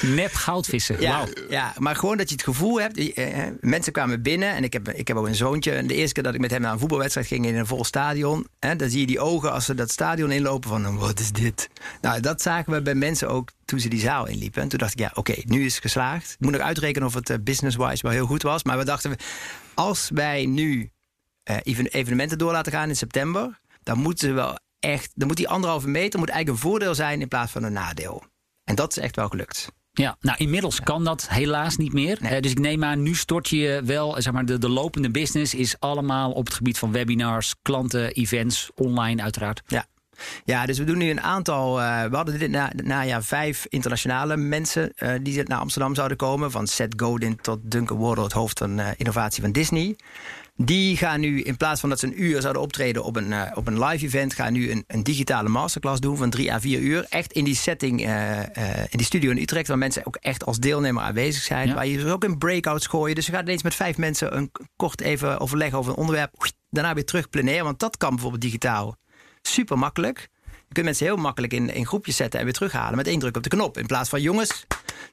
Nep goudvissen. Ja, ja, maar gewoon dat je het gevoel hebt. Uh, mensen kwamen binnen en ik heb, ik heb ook een zoontje. En de eerste keer dat ik met hem naar een voetbalwedstrijd ging in een vol stadion. Hè, dan zie je die ogen als ze dat stadion inlopen van wat is dit? Nou, dat zagen we bij mensen ook toen ze die zaal inliepen. En toen dacht ik, ja, oké, nu is het geslaagd. Ik moet nog uitrekenen of het uh, business-wise wel heel goed was. Maar we dachten, als wij nu uh, evenementen door laten gaan in september, dan moeten ze wel echt, dan moet die anderhalve meter moet eigenlijk een voordeel zijn in plaats van een nadeel. En dat is echt wel gelukt. Ja, nou inmiddels kan dat helaas niet meer. Nee. Uh, dus ik neem aan, nu stort je wel, zeg maar, de, de lopende business is allemaal op het gebied van webinars, klanten, events, online uiteraard. Ja, ja, dus we doen nu een aantal. Uh, we hadden dit na, najaar vijf internationale mensen uh, die naar Amsterdam zouden komen. Van Seth Godin tot Duncan Wardle, het hoofd van uh, innovatie van Disney. Die gaan nu, in plaats van dat ze een uur zouden optreden op een, op een live event, gaan nu een, een, digitale masterclass doen van drie à vier uur. Echt in die setting, in die studio in Utrecht, waar mensen ook echt als deelnemer aanwezig zijn. Ja. Waar je dus ook in breakouts gooien. Dus we gaan ineens met vijf mensen een kort even overleggen over een onderwerp. Daarna weer terug planeren, want dat kan bijvoorbeeld digitaal super makkelijk. Je kunt mensen heel makkelijk in, in groepjes zetten en weer terughalen met één druk op de knop. In plaats van jongens,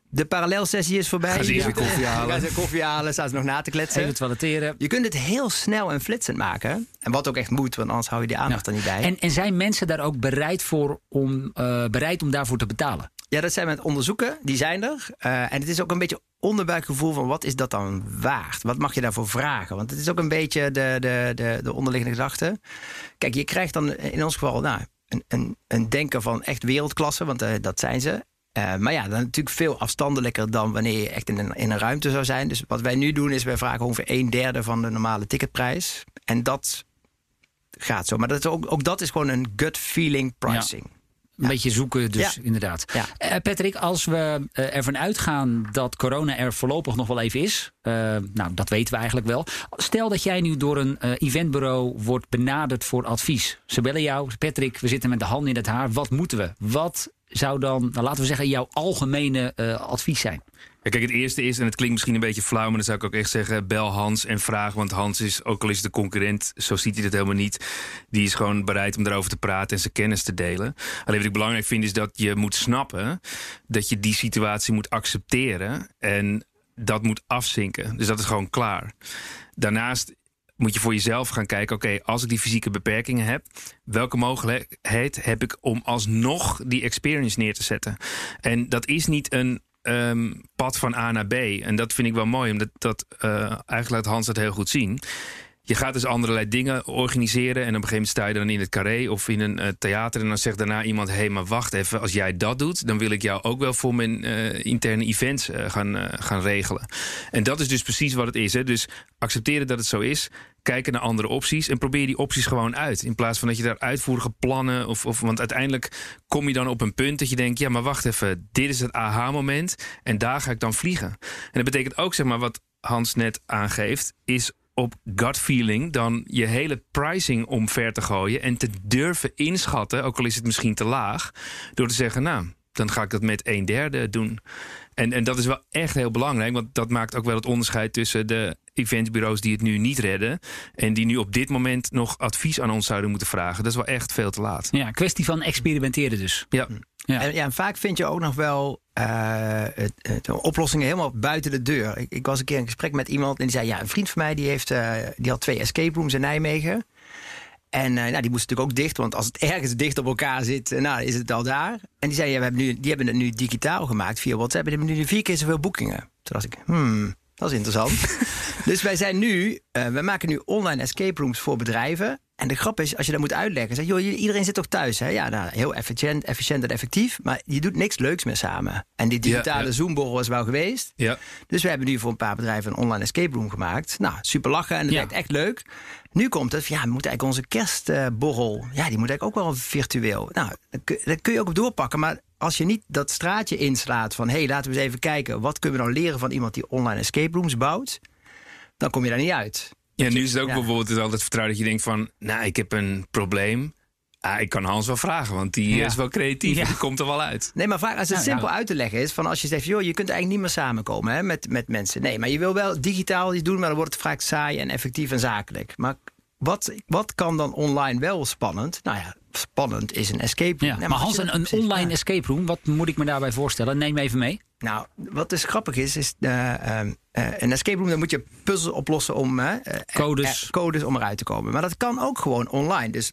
de parallelsessie is voorbij. Ga ze even koffie [LAUGHS] halen. Ga ze koffie halen, staan ze nog na te kletsen. Even toiletteren. Je kunt het heel snel en flitsend maken. En wat ook echt moet, want anders hou je die aandacht ja. er niet bij. En, en zijn mensen daar ook bereid, voor om, uh, bereid om daarvoor te betalen? Ja, dat zijn we het onderzoeken. Die zijn er. Uh, en het is ook een beetje onderbuikgevoel van wat is dat dan waard? Wat mag je daarvoor vragen? Want het is ook een beetje de, de, de, de onderliggende gedachte. Kijk, je krijgt dan in ons geval nou, een, een, een denker van echt wereldklasse, want uh, dat zijn ze. Uh, maar ja, dan natuurlijk veel afstandelijker dan wanneer je echt in een, in een ruimte zou zijn. Dus wat wij nu doen is wij vragen ongeveer een derde van de normale ticketprijs. En dat gaat zo. Maar dat is ook, ook dat is gewoon een gut feeling pricing. Ja. Een beetje zoeken, dus inderdaad. Uh, Patrick, als we uh, ervan uitgaan dat corona er voorlopig nog wel even is. Uh, nou, dat weten we eigenlijk wel. Stel dat jij nu door een eventbureau wordt benaderd voor advies. Ze bellen jou, Patrick, we zitten met de hand in het haar. Wat moeten we? Wat zou dan, nou, laten we zeggen, jouw algemene advies zijn? Kijk, het eerste is, en het klinkt misschien een beetje flauw, maar dan zou ik ook echt zeggen: bel Hans en vraag. Want Hans is, ook al is de concurrent, zo ziet hij het helemaal niet. Die is gewoon bereid om daarover te praten en zijn kennis te delen. Alleen wat ik belangrijk vind, is dat je moet snappen dat je die situatie moet accepteren. En dat moet afzinken. Dus dat is gewoon klaar. Daarnaast moet je voor jezelf gaan kijken: oké, als ik die fysieke beperkingen heb, welke mogelijkheid heb ik om alsnog die experience neer te zetten? En dat is niet een um, pad van A naar B. En dat vind ik wel mooi, omdat dat uh, eigenlijk laat Hans het heel goed zien. Je gaat dus allerlei dingen organiseren. En op een gegeven moment sta je dan in het carré of in een uh, theater. En dan zegt daarna iemand: hé, hey, maar wacht even. Als jij dat doet, dan wil ik jou ook wel voor mijn uh, interne events uh, gaan, gaan regelen. En dat is dus precies wat het is. Hè? Dus accepteren dat het zo is. Kijken naar andere opties en probeer die opties gewoon uit. In plaats van dat je daar uitvoerige plannen. Of, of, want uiteindelijk kom je dan op een punt dat je denkt: ja, maar wacht even, dit is het aha-moment. En daar ga ik dan vliegen. En dat betekent ook, zeg maar, wat Hans net aangeeft, is op gut feeling dan je hele pricing omver te gooien en te durven inschatten, ook al is het misschien te laag, door te zeggen, nou, dan ga ik dat met een derde doen. En, en dat is wel echt heel belangrijk, want dat maakt ook wel het onderscheid tussen de eventsbureaus die het nu niet redden en die nu op dit moment nog advies aan ons zouden moeten vragen. Dat is wel echt veel te laat. Ja, kwestie van experimenteren dus. Ja. Ja. En, ja, en vaak vind je ook nog wel uh, oplossingen helemaal buiten de deur. Ik, ik, was een keer in gesprek met iemand en die zei: Ja, een vriend van mij die, heeft, uh, die had twee escape rooms in Nijmegen. En uh, nou, die moest natuurlijk ook dicht, want als het ergens dicht op elkaar zit, nou, is het al daar. En die zei: ja, we hebben nu, Die hebben het nu digitaal gemaakt via WhatsApp. En die hebben nu vier keer zoveel boekingen. Toen dacht ik: Hmm, dat is interessant. [LAUGHS] dus wij zijn nu, we maken nu online escape rooms voor bedrijven. En de grap is, als je dat moet uitleggen, zeg joh, iedereen zit toch thuis? Hè? Ja, nou, heel efficiënt, efficiënt en effectief, maar je doet niks leuks meer samen. En die digitale ja, Zoom-borrel is wel geweest. Ja. Dus we hebben nu voor een paar bedrijven een online escape room gemaakt. Nou, super lachen en dat werkt echt leuk. Nu komt het, ja, we moeten eigenlijk onze kerstborrel, ja, die moet eigenlijk ook wel virtueel. Nou, daar kun je ook op doorpakken, maar als je niet dat straatje inslaat van, hé, hey, laten we eens even kijken, wat kunnen we nou leren van iemand die online escape rooms bouwt, dan kom je daar niet uit. Ja, nu is het ook bijvoorbeeld het altijd vertrouwen dat je denkt van... nou, ik heb een probleem. Ah, ik kan Hans wel vragen, want die is wel creatief. Die komt er wel uit. Nee, maar vaak als het nou, simpel uit te leggen is... van als je zegt, joh, je kunt eigenlijk niet meer samenkomen hè, met, met mensen. Nee, maar je wil wel digitaal iets doen... maar dan wordt het vaak saai en effectief en zakelijk. Maar wat, wat kan dan online wel spannend? Nou ja, spannend is een escape room. Ja, maar, Hans, een, een online escape room, wat moet ik me daarbij voorstellen? Neem even mee. Nou, wat dus grappig is, is uh, uh, een escape room, dan moet je puzzels oplossen om uh, codes. codes om eruit te komen. Maar dat kan ook gewoon online. Dus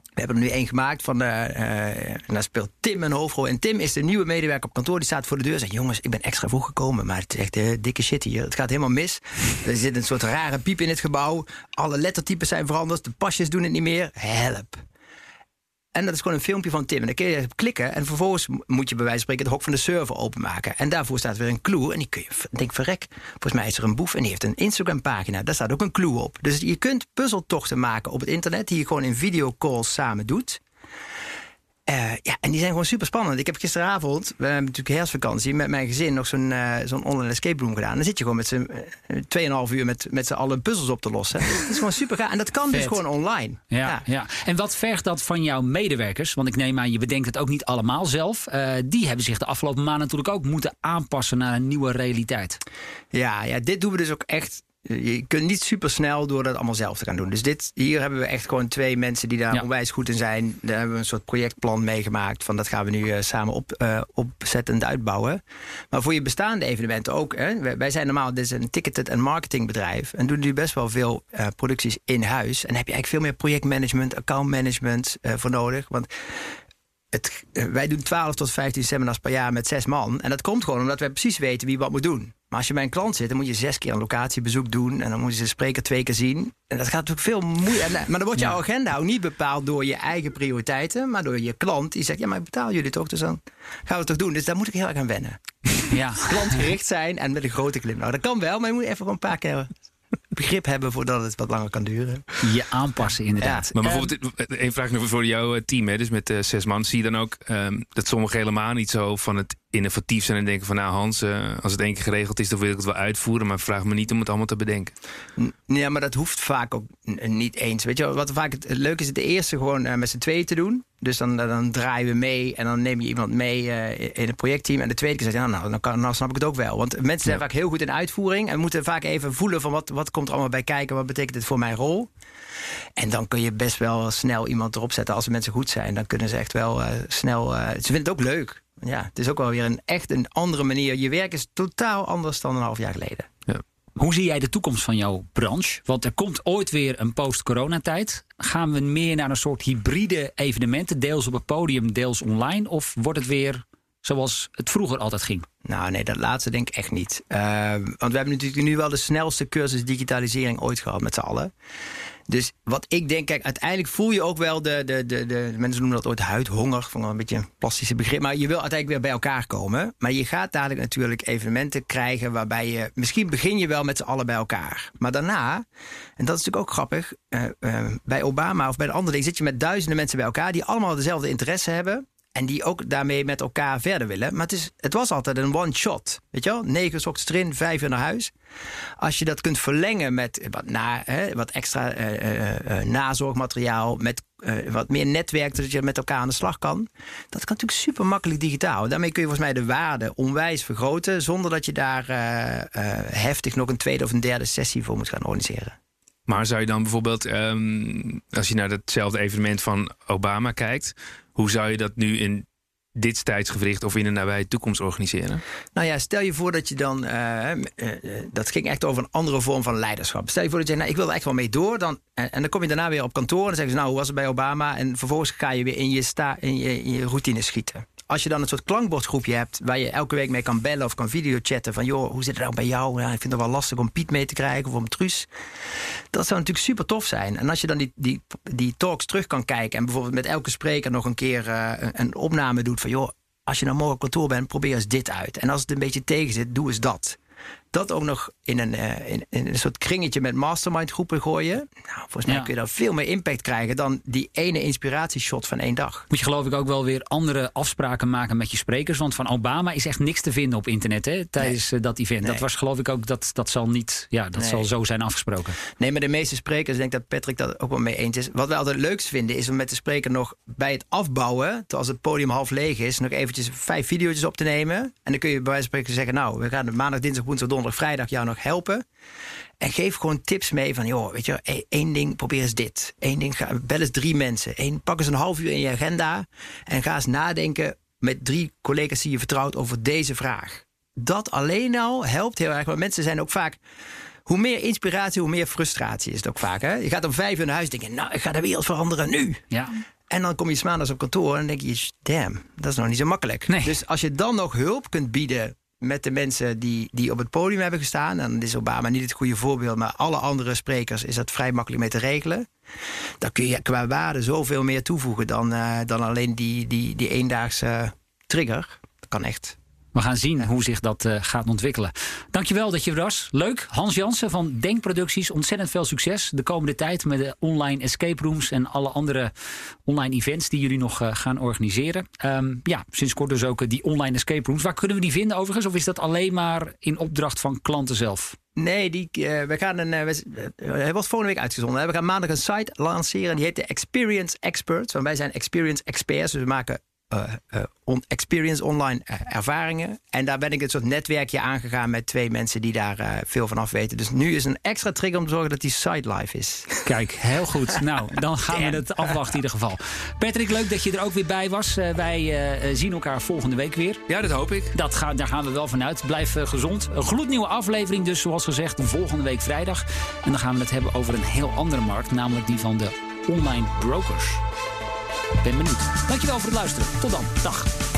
we hebben er nu één gemaakt van de, en daar speelt Tim een hoofdrol. En Tim is de nieuwe medewerker op kantoor. Die staat voor de deur en zegt: Jongens, ik ben extra vroeg gekomen. Maar het is echt dikke shit hier. Het gaat helemaal mis. Er zit een soort rare piep in het gebouw. Alle lettertypes zijn veranderd. De pasjes doen het niet meer. Help. En dat is gewoon een filmpje van Tim. En dan kun je klikken. En vervolgens moet je bij wijze van spreken het hok van de server openmaken. En daarvoor staat weer een clue. En die kun je, denk verrek. Volgens mij is er een boef en die heeft een Instagram pagina. Daar staat ook een clue op. Dus je kunt puzzeltochten maken op het internet. Die je gewoon in videocalls samen doet. Uh, ja, en die zijn gewoon super spannend. Ik heb gisteravond, we hebben natuurlijk herfstvakantie, met mijn gezin nog zo'n uh, zo'n online escape room gedaan. Dan zit je gewoon met z'n uh, 2,5 uur met, met z'n allen puzzels op te lossen. [LAUGHS] dat is gewoon super gaaf. En dat kan dus Vet. dus gewoon online. Ja, ja, ja. En wat vergt dat van jouw medewerkers? Want ik neem aan, je bedenkt het ook niet allemaal zelf. die hebben zich de afgelopen maanden natuurlijk ook moeten aanpassen naar een nieuwe realiteit. Ja, ja, dit doen we dus ook echt je kunt niet super snel door dat allemaal zelf te gaan doen. Dus dit, hier hebben we echt gewoon twee mensen die daar onwijs goed in zijn. Daar hebben we een soort projectplan meegemaakt. Van dat gaan we nu uh, samen op, uh, opzettend uitbouwen. Maar voor je bestaande evenementen ook. Hè, wij zijn normaal, dit is een ticketed en marketingbedrijf. En doen nu best wel veel uh, producties in huis. En dan heb je eigenlijk veel meer projectmanagement, accountmanagement voor nodig. Want het, wij doen 12 tot 15 seminars per jaar met zes man. En dat komt gewoon omdat wij precies weten wie wat moet doen. Maar als je bij een klant zit, dan moet je zes keer een locatiebezoek doen. En dan moet je de spreker twee keer zien. En dat gaat natuurlijk veel moeilijker. Maar dan wordt jouw agenda ook niet bepaald door je eigen prioriteiten. Maar door je klant. Die zegt, ja, maar ik betaal jullie toch. Dus dan gaan we het toch doen. Dus daar moet ik heel erg aan wennen. [LAUGHS] Ja. Klantgericht zijn en met een grote klim. Nou, dat kan wel, maar je moet even gewoon een paar keer begrip hebben voordat het wat langer kan duren. Je aanpassen, inderdaad. Maar bijvoorbeeld, één vraag nog voor jouw team, hè, dus met uh, zes man. Zie je dan ook um, dat sommigen helemaal niet zo van het innovatief zijn en denken van nou Hans, uh, als het één keer geregeld is, dan wil ik het wel uitvoeren, maar vraag me niet om het allemaal te bedenken. Ja, maar dat hoeft vaak ook niet eens. Weet je wat vaak het leuk is, het eerste gewoon uh, met z'n tweeën te doen. Dus dan, dan draaien we mee en dan neem je iemand mee uh, in het projectteam. En de tweede keer zeg je, nou, nou, dan, kan, nou snap ik het ook wel. Want mensen zijn vaak heel goed in uitvoering en moeten vaak even voelen van wat, wat komt er allemaal bij kijken, wat betekent dit voor mijn rol. En dan kun je best wel snel iemand erop zetten. Als de mensen goed zijn, dan kunnen ze echt wel uh, snel. Uh, ze vinden het ook leuk ja, het is ook wel weer een echt een andere manier. Je werk is totaal anders dan een half jaar geleden. Ja. Hoe zie jij de toekomst van jouw branche? Want er komt ooit weer een post-coronatijd. Gaan we meer naar een soort hybride evenementen, deels op het podium, deels online? Of wordt het weer zoals het vroeger altijd ging? Nou, nee, dat laatste denk ik echt niet. Uh, want we hebben natuurlijk nu wel de snelste cursus digitalisering ooit gehad met z'n allen. Dus wat ik denk, kijk, uiteindelijk voel je ook wel de, de, de, de mensen noemen dat ooit huidhonger, van een beetje een plastische begrip. Maar je wil uiteindelijk weer bij elkaar komen. Maar je gaat dadelijk natuurlijk evenementen krijgen waarbij je, misschien begin je wel met z'n allen bij elkaar. Maar daarna, en dat is natuurlijk ook grappig, uh, uh, bij Obama of bij de andere dingen zit je met duizenden mensen bij elkaar die allemaal dezelfde interesse hebben. En die ook daarmee met elkaar verder willen. Maar het, is, het was altijd een one-shot. Weet je wel? Negen uur erin, vijf uur naar huis. Als je dat kunt verlengen met wat, na, hè, wat extra uh, uh, nazorgmateriaal, met wat meer netwerk, zodat je met elkaar aan de slag kan. Dat kan natuurlijk super makkelijk digitaal. Daarmee kun je volgens mij de waarde onwijs vergroten, zonder dat je daar heftig nog een tweede of een derde sessie voor moet gaan organiseren. Maar zou je dan bijvoorbeeld, um, als je naar hetzelfde evenement van Obama kijkt, hoe zou je dat nu in dit tijdsgevricht of in de nabije toekomst organiseren? Nou ja, stel je voor dat je dan. Uh, uh, dat ging echt over een andere vorm van leiderschap. Stel je voor dat je. Nou, ik wil er echt wel mee door. Dan, en, en dan kom je daarna weer op kantoor. En dan zeggen ze: Nou, hoe was het bij Obama? En vervolgens ga je weer in je, sta, in je, in je routine schieten als je dan een soort klankbordgroepje hebt waar je elke week mee kan bellen of kan videochatten van joh, hoe zit het nou bij jou? Ja, ik vind het wel lastig om Piet mee te krijgen of om Truus. Dat zou natuurlijk super tof zijn. En als je dan die, die, die talks terug kan kijken en bijvoorbeeld met elke spreker nog een keer uh, een opname doet van joh, als je nou morgen kantoor bent, probeer eens dit uit. En als het een beetje tegen zit, doe eens dat dat ook nog in een, uh, in, in, een soort kringetje met mastermind groepen gooien. Nou, volgens mij kun je daar veel meer impact krijgen dan die ene inspiratieshot van één dag. Moet je geloof ik ook wel weer andere afspraken maken met je sprekers. Want van Obama is echt niks te vinden op internet hè, tijdens nee. dat event. Nee. Dat was geloof ik ook, dat, dat zal niet, ja, dat nee. zal zo zijn afgesproken. Nee, maar de meeste sprekers, ik denk dat Patrick dat ook wel mee eens is. Wat wij altijd leukst vinden, is om met de spreker nog bij het afbouwen, als het podium half leeg is, nog eventjes vijf video's op te nemen. En dan kun je bij wijze van spreken zeggen, nou, we gaan maandag, dinsdag, woensdag, donderdag vrijdag jou nog helpen. En geef gewoon tips mee van, joh, weet je, één ding, probeer eens dit. Eén ding, ga, bel eens drie mensen. Eén, pak eens een half uur in je agenda en ga eens nadenken met drie collega's die je vertrouwt over deze vraag. Dat alleen al helpt heel erg, want mensen zijn ook vaak hoe meer inspiratie, hoe meer frustratie is het ook vaak. Hè? Je gaat om vijf uur naar huis denken, nou, ik ga de wereld veranderen nu. Ja. En dan kom je maandags op kantoor en denk je, damn, dat is nog niet zo makkelijk. Nee. Dus als je dan nog hulp kunt bieden met de mensen die, die op het podium hebben gestaan. En dan is Obama niet het goede voorbeeld, maar alle andere sprekers is dat vrij makkelijk mee te regelen. Dan kun je qua waarde zoveel meer toevoegen dan, uh, dan alleen die, die, die eendaagse trigger. Dat kan echt. We gaan zien hoe zich dat uh, gaat ontwikkelen. Dankjewel dat je er was. Leuk. Hans Jansen van Denkproducties. Ontzettend veel succes de komende tijd met de online escape rooms en alle andere online events die jullie nog uh, gaan organiseren. Um, ja, sinds kort dus ook die online escape rooms. Waar kunnen we die vinden overigens? Of is dat alleen maar in opdracht van klanten zelf? Nee, die, uh, we gaan een. Uh, we, hij wordt volgende week uitgezonden. We gaan maandag een site lanceren. Die heet de Experience Experts. Want wij zijn Experience Experts. Dus we maken uh, uh, on experience online uh, ervaringen. En daar ben ik een soort netwerkje aangegaan met twee mensen die daar veel van af weten. Dus nu is een extra trigger om te zorgen dat die site live is. Kijk, heel goed. [LAUGHS] nou, dan gaan Damn. we het afwachten in ieder geval. Patrick, leuk dat je er ook weer bij was. wij zien elkaar volgende week weer. Ja, dat hoop ik. Dat ga, daar gaan we wel vanuit. Blijf gezond. Een gloednieuwe aflevering dus, zoals gezegd, volgende week vrijdag. En dan gaan we het hebben over een heel andere markt, namelijk die van de online brokers. Ben benieuwd. Dankjewel voor het luisteren. Tot dan. Dag.